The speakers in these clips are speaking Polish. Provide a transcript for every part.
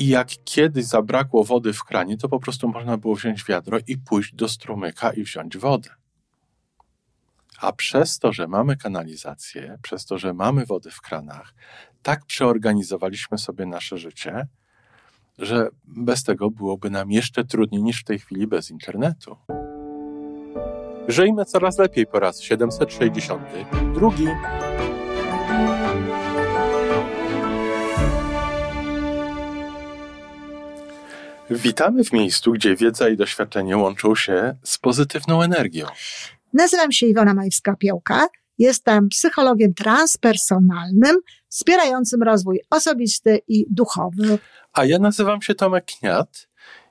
I jak kiedyś zabrakło wody w kranie, to po prostu można było wziąć wiadro i pójść do strumyka i wziąć wodę. A przez to, że mamy kanalizację, przez to, że mamy wody w kranach, tak przeorganizowaliśmy sobie nasze życie, że bez tego byłoby nam jeszcze trudniej niż w tej chwili bez internetu. Żyjmy coraz lepiej po raz 762. Witamy w miejscu, gdzie wiedza i doświadczenie łączą się z pozytywną energią. Nazywam się Iwona Majwska-Piołka. Jestem psychologiem transpersonalnym, wspierającym rozwój osobisty i duchowy. A ja nazywam się Tomek Kniat.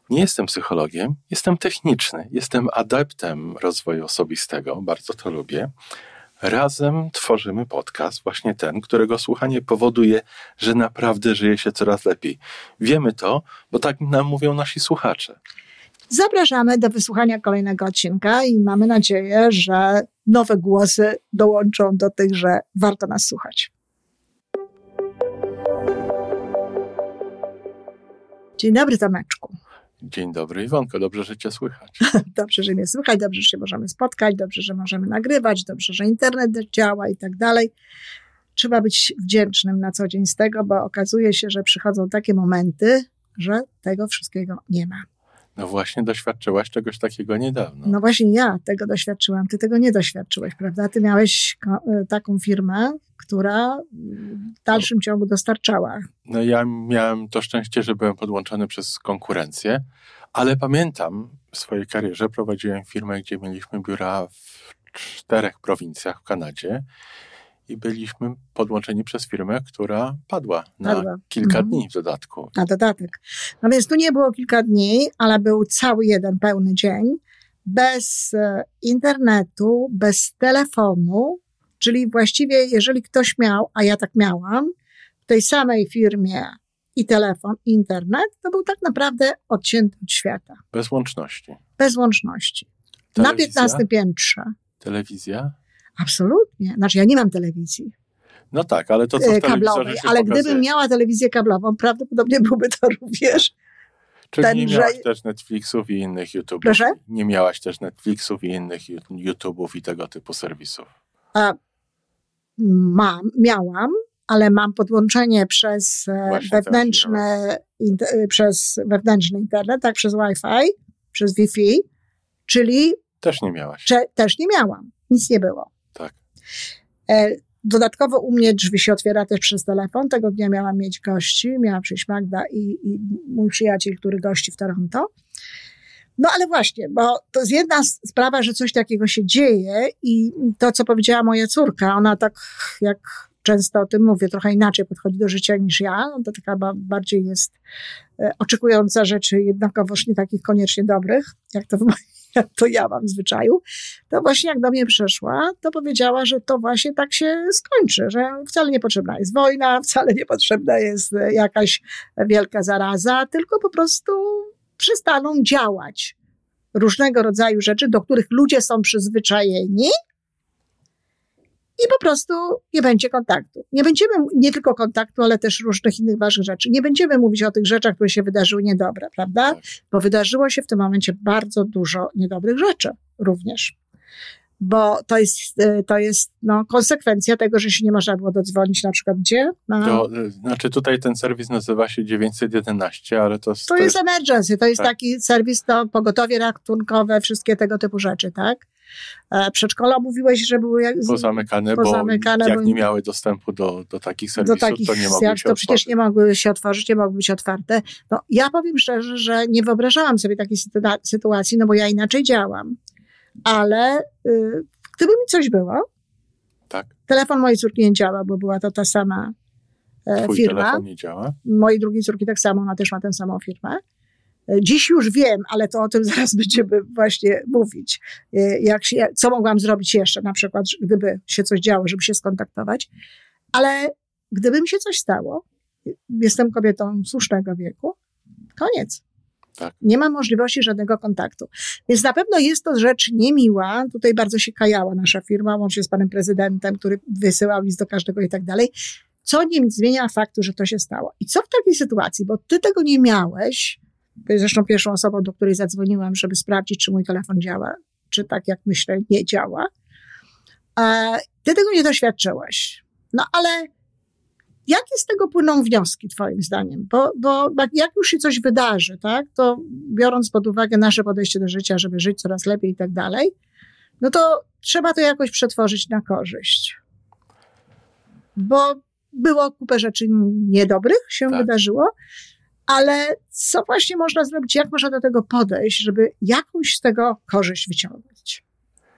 Nie jestem psychologiem, jestem techniczny, jestem adeptem rozwoju osobistego, bardzo to lubię. Razem tworzymy podcast, właśnie ten, którego słuchanie powoduje, że naprawdę żyje się coraz lepiej. Wiemy to, bo tak nam mówią nasi słuchacze. Zapraszamy do wysłuchania kolejnego odcinka i mamy nadzieję, że nowe głosy dołączą do tych, że warto nas słuchać. Dzień dobry, Tomeczku. Dzień dobry, Iwonko, dobrze, że Cię słychać. dobrze, że mnie słychać, dobrze, że się możemy spotkać, dobrze, że możemy nagrywać, dobrze, że internet działa i tak dalej. Trzeba być wdzięcznym na co dzień z tego, bo okazuje się, że przychodzą takie momenty, że tego wszystkiego nie ma. No właśnie doświadczyłaś czegoś takiego niedawno. No właśnie ja tego doświadczyłam, ty tego nie doświadczyłeś, prawda? Ty miałeś y, taką firmę, która w dalszym no. ciągu dostarczała. No ja miałem to szczęście, że byłem podłączony przez konkurencję, ale pamiętam w swojej karierze prowadziłem firmę, gdzie mieliśmy biura w czterech prowincjach w Kanadzie i byliśmy podłączeni przez firmę, która padła na padła. kilka mhm. dni w dodatku. Na dodatek. No więc tu nie było kilka dni, ale był cały jeden pełny dzień bez e, internetu, bez telefonu, czyli właściwie jeżeli ktoś miał, a ja tak miałam, w tej samej firmie i telefon, i internet, to był tak naprawdę odcięty od świata. Bez łączności. Bez łączności. Telewizja? Na 15 piętrze. Telewizja? Absolutnie. Znaczy, ja nie mam telewizji. No tak, ale to co w e, kablowej, Ale pokazuje. gdybym miała telewizję kablową, prawdopodobnie byłby to również. Czyli ten, nie miałaś że... też Netflixów i innych YouTube'ów? Proszę? Nie miałaś też Netflixów i innych YouTube'ów i tego typu serwisów? A, mam, miałam, ale mam podłączenie przez e, Właśnie wewnętrzne, inter, przez wewnętrzny internet, tak przez Wi-Fi, przez Wi-Fi, czyli... Też nie miałaś. Cze, też nie miałam. Nic nie było. Tak. E, dodatkowo u mnie drzwi się otwiera też przez telefon. Tego dnia miałam mieć gości, miała przyjść Magda i, i mój przyjaciel, który gości w Toronto. No ale właśnie, bo to jest jedna sprawa, że coś takiego się dzieje i to, co powiedziała moja córka, ona tak jak często o tym mówię, trochę inaczej podchodzi do życia niż ja, no to taka bardziej jest e, oczekująca rzeczy jednakowoż nie takich koniecznie dobrych, jak to jak to ja mam w zwyczaju, to właśnie jak do mnie przyszła, to powiedziała, że to właśnie tak się skończy, że wcale nie potrzebna jest wojna, wcale nie potrzebna jest jakaś wielka zaraza, tylko po prostu przestaną działać różnego rodzaju rzeczy, do których ludzie są przyzwyczajeni, i po prostu nie będzie kontaktu. Nie będziemy, nie tylko kontaktu, ale też różnych innych ważnych rzeczy. Nie będziemy mówić o tych rzeczach, które się wydarzyły niedobre, prawda? Bo wydarzyło się w tym momencie bardzo dużo niedobrych rzeczy również. Bo to jest, e, to jest no, konsekwencja tego, że się nie można było dodzwonić na przykład gdzie? Na... To, e, znaczy tutaj ten serwis nazywa się 911, ale to... To, to jest, jest emergency, to jest tak. taki serwis, to pogotowie ratunkowe, wszystkie tego typu rzeczy, tak? E, przedszkola mówiłeś, że były pozamykane, pozamykane, bo jak bo nie miały dostępu do, do takich serwisów, do takich, to nie mogły jak, się To przecież nie mogły się otworzyć, nie mogły być otwarte. No, ja powiem szczerze, że nie wyobrażałam sobie takiej sytuacji, no bo ja inaczej działam. Ale y, gdyby mi coś było, tak. telefon mojej córki nie działa, bo była to ta sama e, Twój firma. telefon nie działa? Mojej drugiej córki tak samo, ona też ma tę samą firmę. Dziś już wiem, ale to o tym zaraz będziemy właśnie mówić. E, jak się, co mogłam zrobić jeszcze, na przykład, gdyby się coś działo, żeby się skontaktować. Ale gdyby mi się coś stało, jestem kobietą słusznego wieku, koniec. Tak. Nie ma możliwości żadnego kontaktu. Więc na pewno jest to rzecz niemiła. Tutaj bardzo się kajała nasza firma, łącznie z panem prezydentem, który wysyłał list do każdego i tak dalej. co nie zmienia faktu, że to się stało. I co w takiej sytuacji, bo ty tego nie miałeś, zresztą pierwszą osobą, do której zadzwoniłam, żeby sprawdzić, czy mój telefon działa, czy tak jak myślę, nie działa. Ty tego nie doświadczyłeś. No ale jakie z tego płyną wnioski, Twoim zdaniem? Bo, bo jak już się coś wydarzy, tak, to biorąc pod uwagę nasze podejście do życia, żeby żyć coraz lepiej i tak dalej, no to trzeba to jakoś przetworzyć na korzyść. Bo było kupę rzeczy niedobrych się tak. wydarzyło, ale co właśnie można zrobić, jak można do tego podejść, żeby jakąś z tego korzyść wyciągnąć?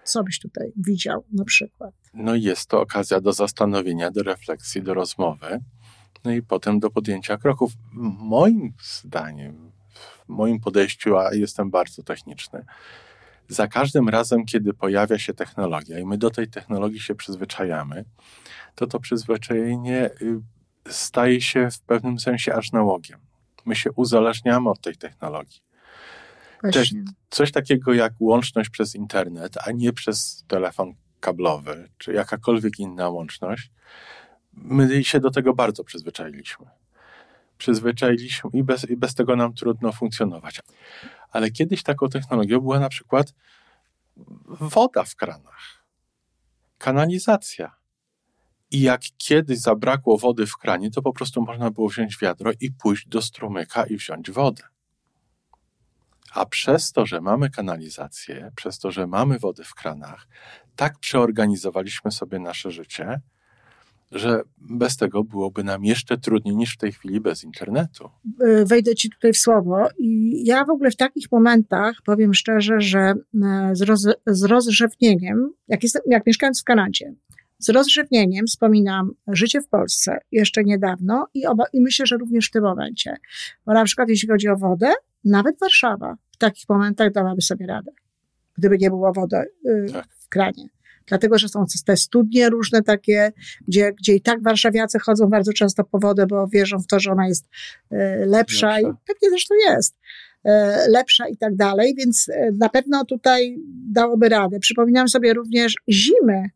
Co byś tutaj widział na przykład? No jest to okazja do zastanowienia, do refleksji, do rozmowy, no i potem do podjęcia kroków. Moim zdaniem, w moim podejściu, a jestem bardzo techniczny, za każdym razem, kiedy pojawia się technologia i my do tej technologii się przyzwyczajamy, to to przyzwyczajenie y, staje się w pewnym sensie aż nałogiem. My się uzależniamy od tej technologii. Też coś takiego jak łączność przez internet, a nie przez telefon kablowy, czy jakakolwiek inna łączność, my się do tego bardzo przyzwyczailiśmy. Przyzwyczailiśmy i bez, i bez tego nam trudno funkcjonować. Ale kiedyś taką technologią była na przykład woda w kranach, kanalizacja. I jak kiedyś zabrakło wody w kranie, to po prostu można było wziąć wiadro i pójść do strumyka i wziąć wodę. A przez to, że mamy kanalizację, przez to, że mamy wody w kranach, tak przeorganizowaliśmy sobie nasze życie, że bez tego byłoby nam jeszcze trudniej niż w tej chwili bez internetu. E, wejdę ci tutaj w słowo i ja w ogóle w takich momentach powiem szczerze, że e, z, roz, z rozrzewnieniem, jak, jestem, jak mieszkając w Kanadzie, z rozrzewnieniem wspominam życie w Polsce jeszcze niedawno i, oba, i myślę, że również w tym momencie. Bo na przykład jeśli chodzi o wodę, nawet Warszawa w takich momentach dałaby sobie radę, gdyby nie było wody y, tak. w kranie. Dlatego, że są te studnie różne takie, gdzie, gdzie i tak warszawiacy chodzą bardzo często po wodę, bo wierzą w to, że ona jest y, lepsza, lepsza. i pewnie zresztą jest y, lepsza i tak dalej, więc na pewno tutaj dałoby radę. Przypominam sobie również zimy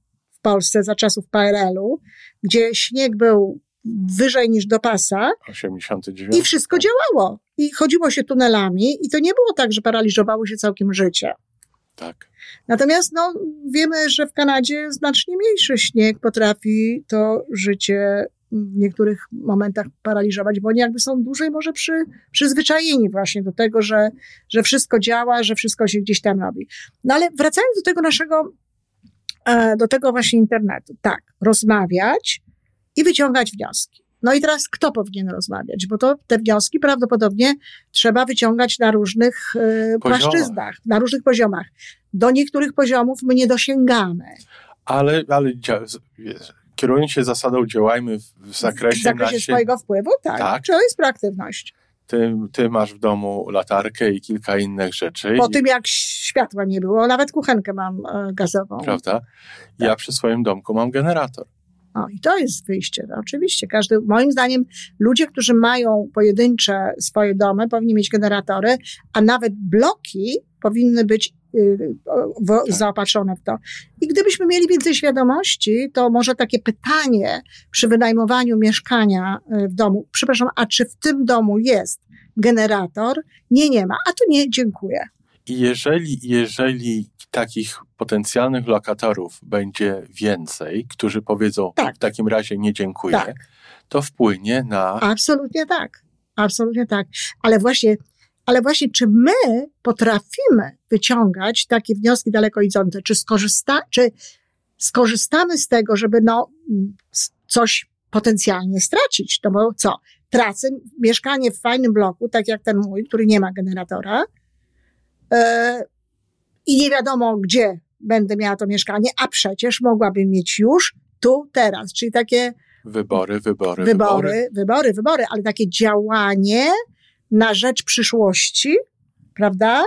Polsce za czasów PRL-u, gdzie śnieg był wyżej niż do pasa. 89. I wszystko działało. I chodziło się tunelami i to nie było tak, że paraliżowało się całkiem życie. Tak. Natomiast no, wiemy, że w Kanadzie znacznie mniejszy śnieg potrafi to życie w niektórych momentach paraliżować, bo oni jakby są dłużej może przy, przyzwyczajeni właśnie do tego, że, że wszystko działa, że wszystko się gdzieś tam robi. No ale wracając do tego naszego, do tego właśnie internetu. Tak, rozmawiać, i wyciągać wnioski. No i teraz kto powinien rozmawiać? Bo to te wnioski prawdopodobnie trzeba wyciągać na różnych y, płaszczyznach, na różnych poziomach. Do niektórych poziomów my nie dosięgamy. Ale, ale kierując się zasadą działajmy w zakresie, w zakresie swojego wpływu, tak. tak. Czy to jest proaktywność? Ty, ty masz w domu latarkę i kilka innych rzeczy. Po tym jak światła nie było, nawet kuchenkę mam e, gazową. Prawda? Ja tak. przy swoim domku mam generator. O, I to jest wyjście. No, oczywiście, każdy, moim zdaniem, ludzie, którzy mają pojedyncze swoje domy, powinni mieć generatory, a nawet bloki powinny być. Zaopatrzone w to. I gdybyśmy mieli więcej świadomości, to może takie pytanie przy wynajmowaniu mieszkania y, w domu, przepraszam, a czy w tym domu jest generator? Nie, nie ma. A to nie, dziękuję. I jeżeli, jeżeli takich potencjalnych lokatorów będzie więcej, którzy powiedzą tak. w takim razie nie dziękuję, tak. to wpłynie na. Absolutnie tak. Absolutnie tak. Ale właśnie, ale właśnie, czy my potrafimy wyciągać takie wnioski daleko idące, czy, skorzysta, czy skorzystamy z tego, żeby no, coś potencjalnie stracić? No bo co? Tracę mieszkanie w fajnym bloku, tak jak ten mój, który nie ma generatora, E, i nie wiadomo, gdzie będę miała to mieszkanie, a przecież mogłabym mieć już tu, teraz, czyli takie wybory, wybory, wybory, wybory, wybory, wybory ale takie działanie na rzecz przyszłości, prawda?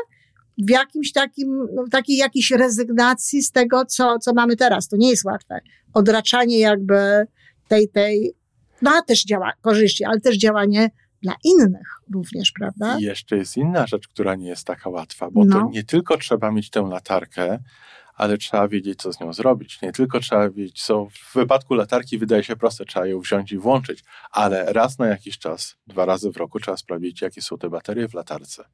W jakimś takim, no, takiej jakiejś rezygnacji z tego, co, co mamy teraz. To nie jest łatwe. Odraczanie jakby tej, tej, ma też działa, korzyści, ale też działanie dla innych również, prawda? I jeszcze jest inna rzecz, która nie jest taka łatwa, bo no. to nie tylko trzeba mieć tę latarkę, ale trzeba wiedzieć, co z nią zrobić. Nie tylko trzeba wiedzieć, co w wypadku latarki wydaje się proste, trzeba ją wziąć i włączyć, ale raz na jakiś czas, dwa razy w roku trzeba sprawdzić, jakie są te baterie w latarce.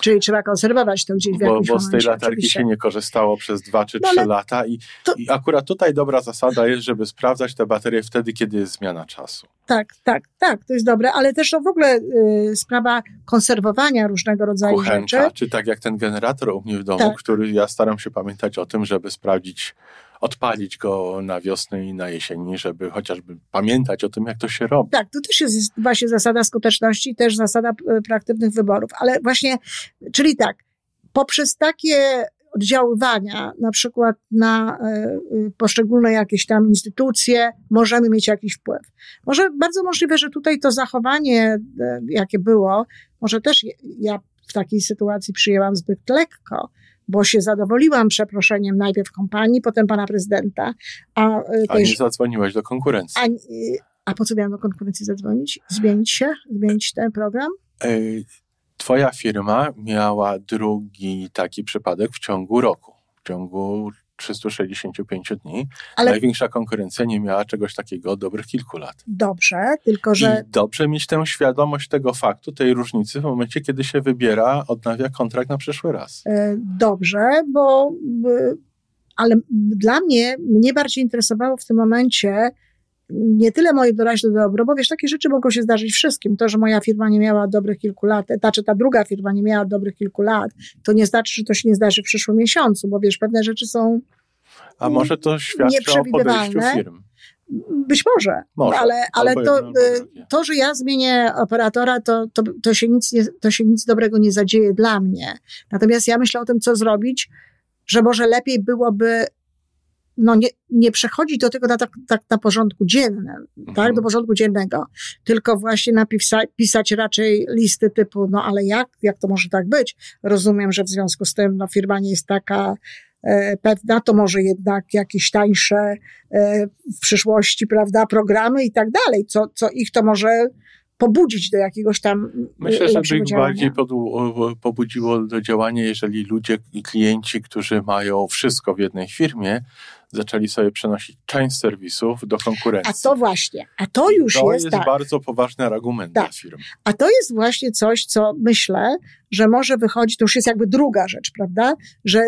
Czyli trzeba konserwować to gdzieś w bo, jakimś bo z tej momencie, latarki oczywiście. się nie korzystało przez dwa czy No trzy lata i, to- i akurat tutaj dobra zasada jest, żeby sprawdzać te baterie wtedy, kiedy jest zmiana czasu. Tak, tak, tak, to jest dobre, ale też to w ogóle y, sprawa konserwowania różnego rodzaju Kuchenka, rzeczy. czy tak jak ten generator u mnie w domu, Tak. który ja staram się pamiętać o tym, żeby sprawdzić, odpalić go na wiosnę i na jesieni, żeby chociażby pamiętać o tym, jak to się robi. Tak, to też jest właśnie zasada skuteczności, też zasada e, proaktywnych wyborów, ale właśnie, czyli tak, poprzez takie oddziaływania, na przykład na e, e, poszczególne jakieś tam instytucje, możemy mieć jakiś wpływ. Może bardzo możliwe, że tutaj to zachowanie, jakie było, może też ja w takiej sytuacji przyjęłam zbyt lekko, bo się zadowoliłam przeproszeniem najpierw kompanii, potem pana prezydenta, a, e, A nie zadzwoniłaś do konkurencji. a, y, a po co miałam do konkurencji zadzwonić? Zmienić się? Zmienić ten program? Ej, Twoja firma miała drugi taki przypadek w ciągu roku, w ciągu 365 dni. Ale Największa konkurencja nie miała czegoś takiego od dobrych kilku lat. dobrze, tylko że I dobrze mieć tę świadomość tego faktu, tej różnicy w momencie, kiedy się wybiera, odnawia kontrakt na przyszły raz. e, dobrze, bo y, ale dla mnie, mnie bardziej interesowało w tym momencie nie tyle moje doraźne dobro, bo wiesz, takie rzeczy mogą się zdarzyć wszystkim. To, że moja firma nie miała dobrych kilku lat, znaczy ta druga firma nie miała dobrych kilku lat, to nie znaczy, że to się nie zdarzy w przyszłym miesiącu, bo wiesz, pewne rzeczy są A może to świadczy o podejściu firm. Być może, Może. ale, ale to, y, to, że ja zmienię operatora, to, to, to, się nic nie, to się nic dobrego nie zadzieje dla mnie. Natomiast ja myślę o tym, co zrobić, że może lepiej byłoby no nie, nie przechodzić do tego na, tak, tak na porządku dziennym, tak, Mhm. do porządku dziennego, tylko właśnie napisa, pisać raczej listy typu, no ale jak, jak to może tak być? Rozumiem, że w związku z tym no, firma nie jest taka e, pewna, to może jednak jakieś tańsze e, w przyszłości, prawda, programy i tak dalej, co, co ich to może pobudzić do jakiegoś tam Myślę, e, że by ich bardziej pobudziło do działania, jeżeli ludzie i klienci, którzy mają wszystko w jednej firmie, zaczęli sobie przenosić część serwisów do konkurencji. A to właśnie, a to już to jest, jest tak. bardzo poważny argument Tak. dla firm. A to jest właśnie coś, co myślę, że może wychodzić, to już jest jakby druga rzecz, prawda? Że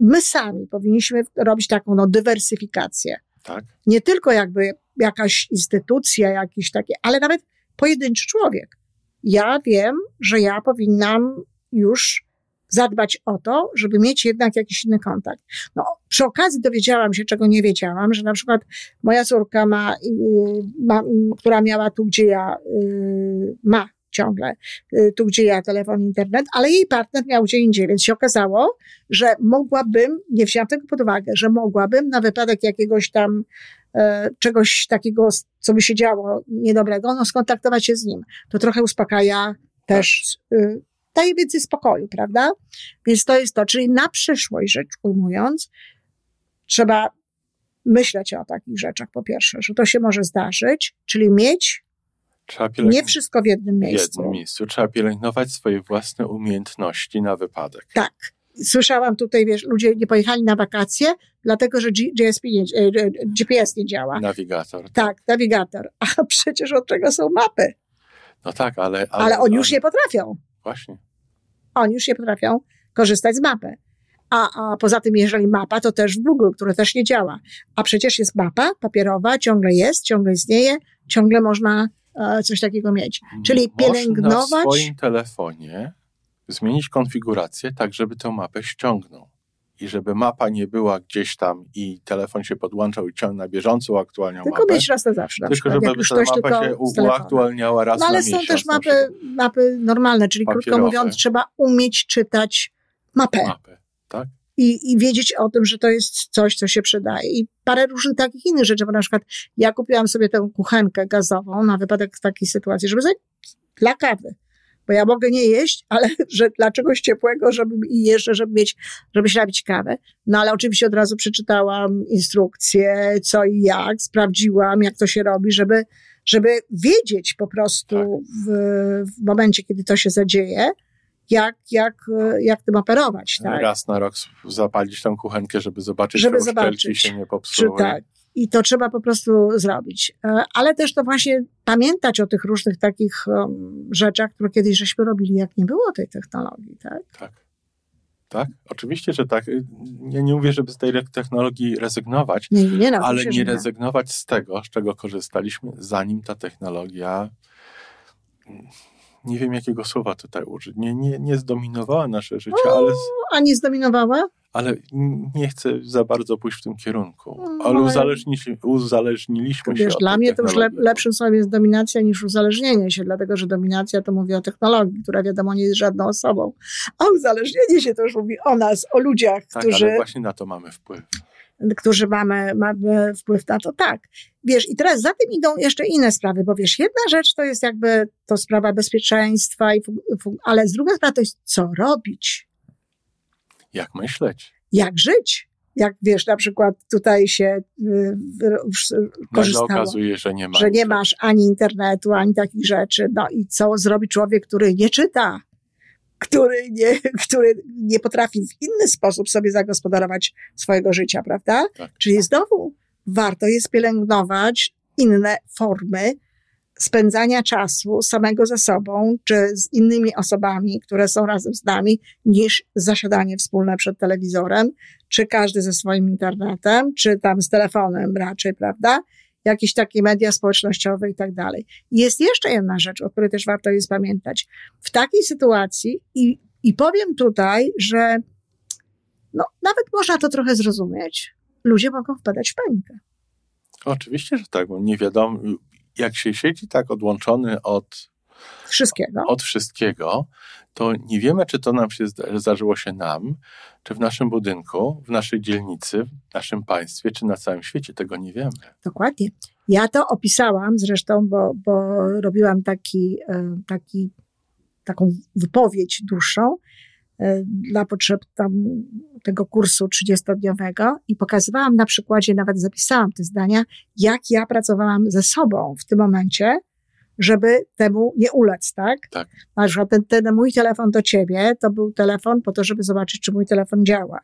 my sami powinniśmy robić taką no, dywersyfikację. Tak? Nie tylko jakby jakaś instytucja, jakiś takie, ale nawet pojedynczy człowiek. Ja wiem, że ja powinnam już zadbać o to, żeby mieć jednak jakiś inny kontakt. No, przy okazji dowiedziałam się, czego nie wiedziałam, że na przykład moja córka ma, yy, ma która miała tu, gdzie ja, yy, ma ciągle, yy, tu, gdzie ja telefon, internet, ale jej partner miał gdzie indziej, więc się okazało, że mogłabym, nie wzięłam tego pod uwagę, że mogłabym na wypadek jakiegoś tam e, czegoś takiego, co by się działo niedobrego, no skontaktować się z nim. To trochę uspokaja też, y, daje więcej spokoju, prawda? Więc to jest to, czyli na przyszłość rzecz ujmując, trzeba myśleć o takich rzeczach, po pierwsze, że to się może zdarzyć, czyli mieć pielęgnować nie wszystko w jednym w miejscu. jednym miejscu. Trzeba pielęgnować swoje własne umiejętności na wypadek. Tak. Słyszałam tutaj, wiesz, ludzie nie pojechali na wakacje, dlatego że GSP nie, e, e, GPS nie działa. Nawigator. Tak, nawigator. A przecież od czego są mapy? No tak, ale... Ale, oni już nie potrafią. Właśnie. Oni już nie potrafią korzystać z mapy. A, a poza tym, jeżeli mapa, to też w Google, które też nie działa. A przecież jest mapa papierowa, ciągle jest, ciągle istnieje, ciągle można e, coś takiego mieć. Czyli Można pielęgnować- w swoim telefonie zmienić konfigurację tak, żeby tę mapę ściągnął. I żeby mapa nie była gdzieś tam i telefon się podłączał i ciągle na bieżąco uaktualniał Tylko mapę. mieć raz na zawsze. Na tylko żeby ta mapa tylko się uaktualniała raz No ale na są miesiąc. też na mapy, przykład. mapy normalne, czyli krótko Papierowe. mówiąc, trzeba umieć czytać mapę. Mapy, tak? i, i wiedzieć o tym, że to jest coś, co się przydaje. I parę różnych takich innych rzeczy, bo na przykład ja kupiłam sobie tę kuchenkę gazową na wypadek takiej sytuacji, żeby za, dla kawy. Bo ja mogę nie jeść, ale że dla czegoś ciepłego, żeby i jeszcze, żeby mieć, żeby napić kawę. No ale oczywiście od razu przeczytałam instrukcje, co i jak, sprawdziłam, jak to się robi, żeby, żeby wiedzieć po prostu w, w momencie, kiedy to się zadzieje, jak, jak, jak tym operować. Tak? Raz na rok zapalić tą kuchenkę, żeby zobaczyć, żeby czy zobaczyć, się nie popsuły. Czy tak. I to trzeba po prostu zrobić. E, ale też to właśnie pamiętać o tych różnych takich um, rzeczach, które kiedyś żeśmy robili, jak nie było tej technologii. Tak. tak. Tak, oczywiście, że tak. Ja nie mówię, żeby z tej technologii rezygnować, nie, nie, no, ale nie rezygnować z tego, z czego korzystaliśmy, zanim ta technologia nie wiem jakiego słowa tutaj użyć, nie, nie, nie zdominowała nasze życie, o, ale... A nie zdominowała? Ale nie chcę za bardzo pójść w tym kierunku. No, ale uzależniliśmy, uzależniliśmy Wiesz, się Dla mnie to już lep, lepszym słowem jest dominacja niż uzależnienie się, dlatego że dominacja to mówi o technologii, która wiadomo nie jest żadną osobą. A uzależnienie się to już mówi o nas, o ludziach, tak, którzy... ale właśnie na to mamy wpływ którzy mamy, mamy wpływ na to, tak. Wiesz, i teraz za tym idą jeszcze inne sprawy, bo wiesz, jedna rzecz to jest jakby to sprawa bezpieczeństwa, i, ale z drugiej strony to jest co robić. Jak myśleć? Jak żyć? Jak wiesz, na przykład tutaj się y, korzystało. okazuje, że nie, ma że nie masz ani internetu, ani takich rzeczy. No i co zrobi człowiek, który nie czyta? który nie, który nie potrafi w inny sposób sobie zagospodarować swojego życia, prawda? Tak. Czyli znowu warto jest pielęgnować inne formy spędzania czasu samego ze sobą, czy z innymi osobami, które są razem z nami, niż zasiadanie wspólne przed telewizorem, czy każdy ze swoim internetem, czy tam z telefonem raczej, prawda? jakieś takie media społecznościowe i tak dalej. Jest jeszcze jedna rzecz, o której też warto jest pamiętać. W takiej sytuacji i, i powiem tutaj, że no, nawet można to trochę zrozumieć. Ludzie mogą wpadać w panikę. Oczywiście, że tak, bo nie wiadomo, jak się siedzi tak odłączony od wszystkiego, od wszystkiego to nie wiemy, czy to nam się zdarzyło się nam, czy w naszym budynku, w naszej dzielnicy, w naszym państwie, czy na całym świecie. Tego nie wiemy. Dokładnie. Ja to opisałam zresztą, bo, bo robiłam taki, e, taki, taką wypowiedź dłuższą dla potrzeb tam tego kursu 30-dniowego i pokazywałam na przykładzie, nawet zapisałam te zdania, jak ja pracowałam ze sobą w tym momencie, żeby temu nie ulec, tak? Tak. Na przykład ten, ten mój telefon do ciebie, to był telefon po to, żeby zobaczyć, czy mój telefon działa.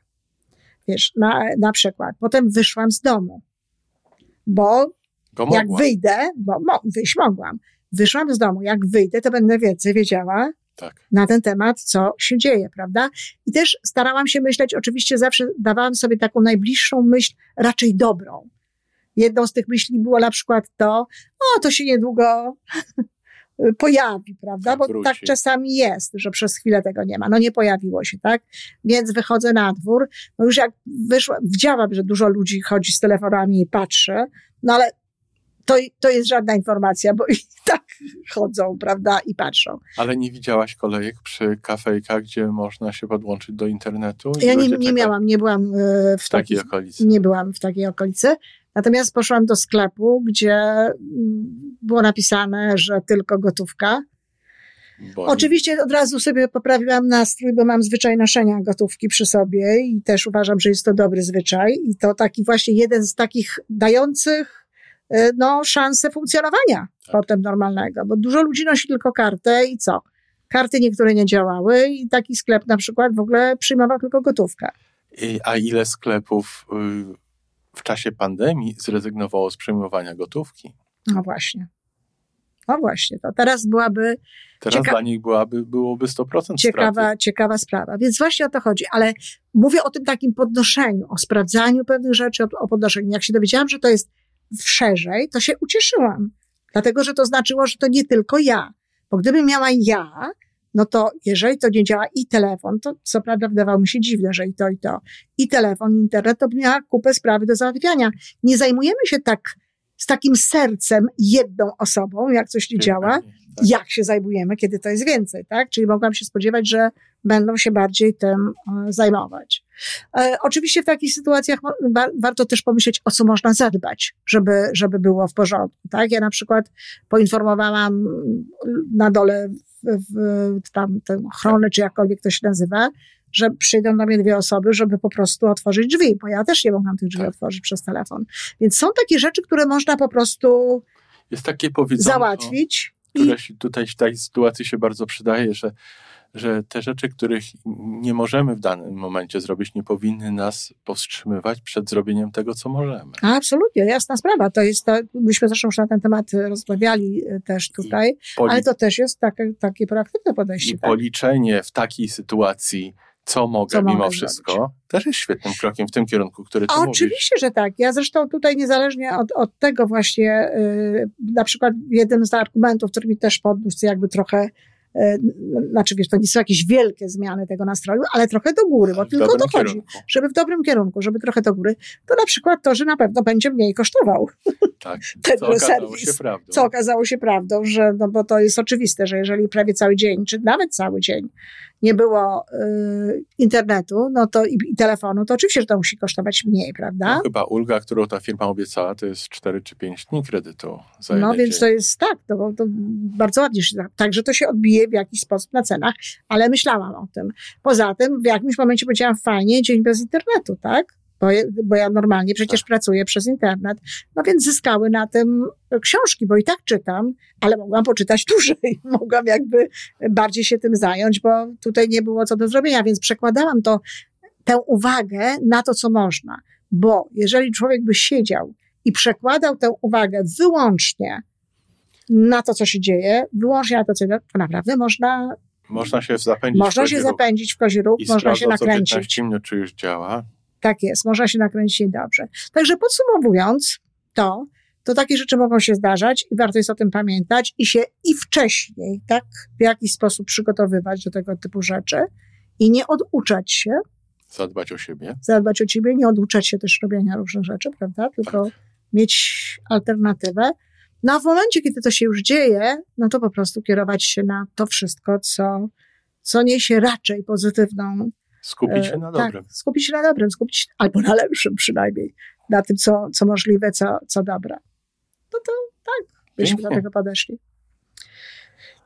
Wiesz, na, na przykład. Potem wyszłam z domu, bo jak wyjdę, bo mo, wyjść mogłam, wyszłam z domu, jak wyjdę, to będę więcej wiedziała tak. na ten temat, co się dzieje, prawda? I też starałam się myśleć, oczywiście zawsze dawałam sobie taką najbliższą myśl, raczej dobrą. Jedną z tych myśli było na przykład to, o, to się niedługo pojawi, prawda? Bo Wróci. tak czasami jest, że przez chwilę tego nie ma. No nie pojawiło się, tak? Więc wychodzę na dwór. No już jak wyszła, widziałam, że dużo ludzi chodzi z telefonami i patrzy, no ale to, to jest żadna informacja, bo i tak chodzą, prawda, i patrzą. Ale nie widziałaś kolejek przy kafejkach, gdzie można się podłączyć do internetu? Ja nie, nie miałam, nie byłam e, w, takiej okolicy. Nie byłam w takiej okolicy. Natomiast poszłam do sklepu, gdzie mm, było napisane, że tylko gotówka. Bo... Oczywiście od razu sobie poprawiłam nastrój, bo mam zwyczaj noszenia gotówki przy sobie i też uważam, że jest to dobry zwyczaj i to taki właśnie jeden z takich dających no, szansę funkcjonowania tak. potem normalnego, bo dużo ludzi nosi tylko kartę i co? Karty niektóre nie działały i taki sklep na przykład w ogóle przyjmował tylko gotówkę. A ile sklepów y, w czasie pandemii zrezygnowało z przyjmowania gotówki. No właśnie. No właśnie, to teraz byłaby. Teraz cieka- dla nich byłaby, byłoby 100% ciekawa, straty. ciekawa sprawa. Więc właśnie o to chodzi. Ale mówię o tym takim podnoszeniu, o sprawdzaniu pewnych rzeczy, o, o podnoszeniu. Jak się dowiedziałam, że to jest szerzej, to się ucieszyłam. Dlatego, że to znaczyło, że to nie tylko ja. Bo gdybym miała ja, no to jeżeli to nie działa i telefon, to co prawda wydawało mi się dziwne, że i to, i to, i telefon, i internet, to miała kupę sprawy do załatwiania. Nie zajmujemy się tak z takim sercem jedną osobą, jak coś nie działa, tak. jak się zajmujemy, kiedy to jest więcej, tak? Czyli mogłam się spodziewać, że będą się bardziej tym e, zajmować. E, oczywiście w takich sytuacjach wa warto też pomyśleć, o co można zadbać, żeby, żeby było w porządku, tak? Ja na przykład poinformowałam na dole w, tam tę ochronę, czy jakkolwiek to się nazywa, że przyjdą do mnie dwie osoby, żeby po prostu otworzyć drzwi, bo ja też nie mogłam tych drzwi tak. otworzyć przez telefon. Więc są takie rzeczy, które można po prostu jest takie powiedzonko, załatwić. które I... tutaj w tej sytuacji się bardzo przydaje, że że te rzeczy, których nie możemy w danym momencie zrobić, nie powinny nas powstrzymywać przed zrobieniem tego, co możemy. Absolutnie, jasna sprawa. To jest to, myśmy zresztą już na ten temat rozmawiali e, też tutaj, poli... ale to też jest takie, takie proaktywne podejście. I tak? policzenie w takiej sytuacji co mogę co mimo wszystko, zrobić. też jest świetnym krokiem w tym kierunku, który ty Oczywiście, że tak. Ja zresztą tutaj niezależnie od, od tego właśnie, yy, na przykład jeden z argumentów, który mi też podniósł jakby trochę znaczy wiesz, to nie są jakieś wielkie zmiany tego nastroju, ale trochę do góry, bo w tylko to chodzi, kierunku. żeby w dobrym kierunku, żeby trochę do góry, to na przykład to, że na pewno będzie mniej kosztował. Tak, co okazało się prawdą. Co okazało się prawdą, że, no bo to jest oczywiste, że jeżeli prawie cały dzień, czy nawet cały dzień nie było y, internetu no to, i, i, telefonu, to oczywiście, że to musi kosztować mniej, prawda? No, chyba ulga, którą ta firma obiecała, to jest 4 czy 5 dni kredytu. Za no więc dzień. to jest tak, to, to bardzo ładnie się Także to się odbije w jakiś sposób na cenach, ale myślałam o tym. Poza tym w jakimś momencie powiedziałam, fajnie, dzień bez internetu, tak? Bo, bo ja normalnie przecież tak. pracuję przez internet. No więc zyskały na tym książki, bo i tak czytam, ale mogłam poczytać dłużej, mogłam jakby bardziej się tym zająć, bo tutaj nie było co do zrobienia, więc przekładałam to, tę uwagę na to, co można. Bo jeżeli człowiek by siedział i przekładał tę uwagę wyłącznie na to, co się dzieje, wyłącznie na to, co to naprawdę można można się zapędzić Można się zapędzić w kozi róg, można się nakręcić. 15 minut, czy już działa. Tak jest, można się nakręcić dobrze. Także podsumowując to, to takie rzeczy mogą się zdarzać i warto jest o tym pamiętać i się i wcześniej, tak, w jakiś sposób przygotowywać do tego typu rzeczy i nie oduczać się. Zadbać o siebie. Zadbać o siebie, nie oduczać się też robienia różnych rzeczy, prawda? Tylko tak. mieć alternatywę. No a w momencie, kiedy to się już dzieje, no to po prostu kierować się na to wszystko, co, co niesie raczej pozytywną Skupić się na e, tak, dobrym. Tak, skupić się na dobrym, skupić albo na lepszym przynajmniej, na tym, co, co możliwe, co, co dobre. No to tak, byśmy do tego podeszli.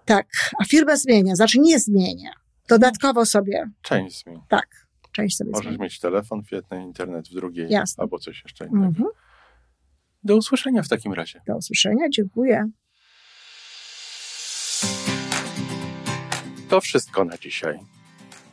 Tak, a firma zmienia, znaczy nie zmienia. Dodatkowo sobie. Część zmieni. Tak, część sobie Możesz zmieni. mieć telefon w jednej, internet w drugiej, Jasne. albo coś jeszcze innego. Mhm. Do usłyszenia w takim razie. Do usłyszenia, dziękuję. To wszystko na dzisiaj.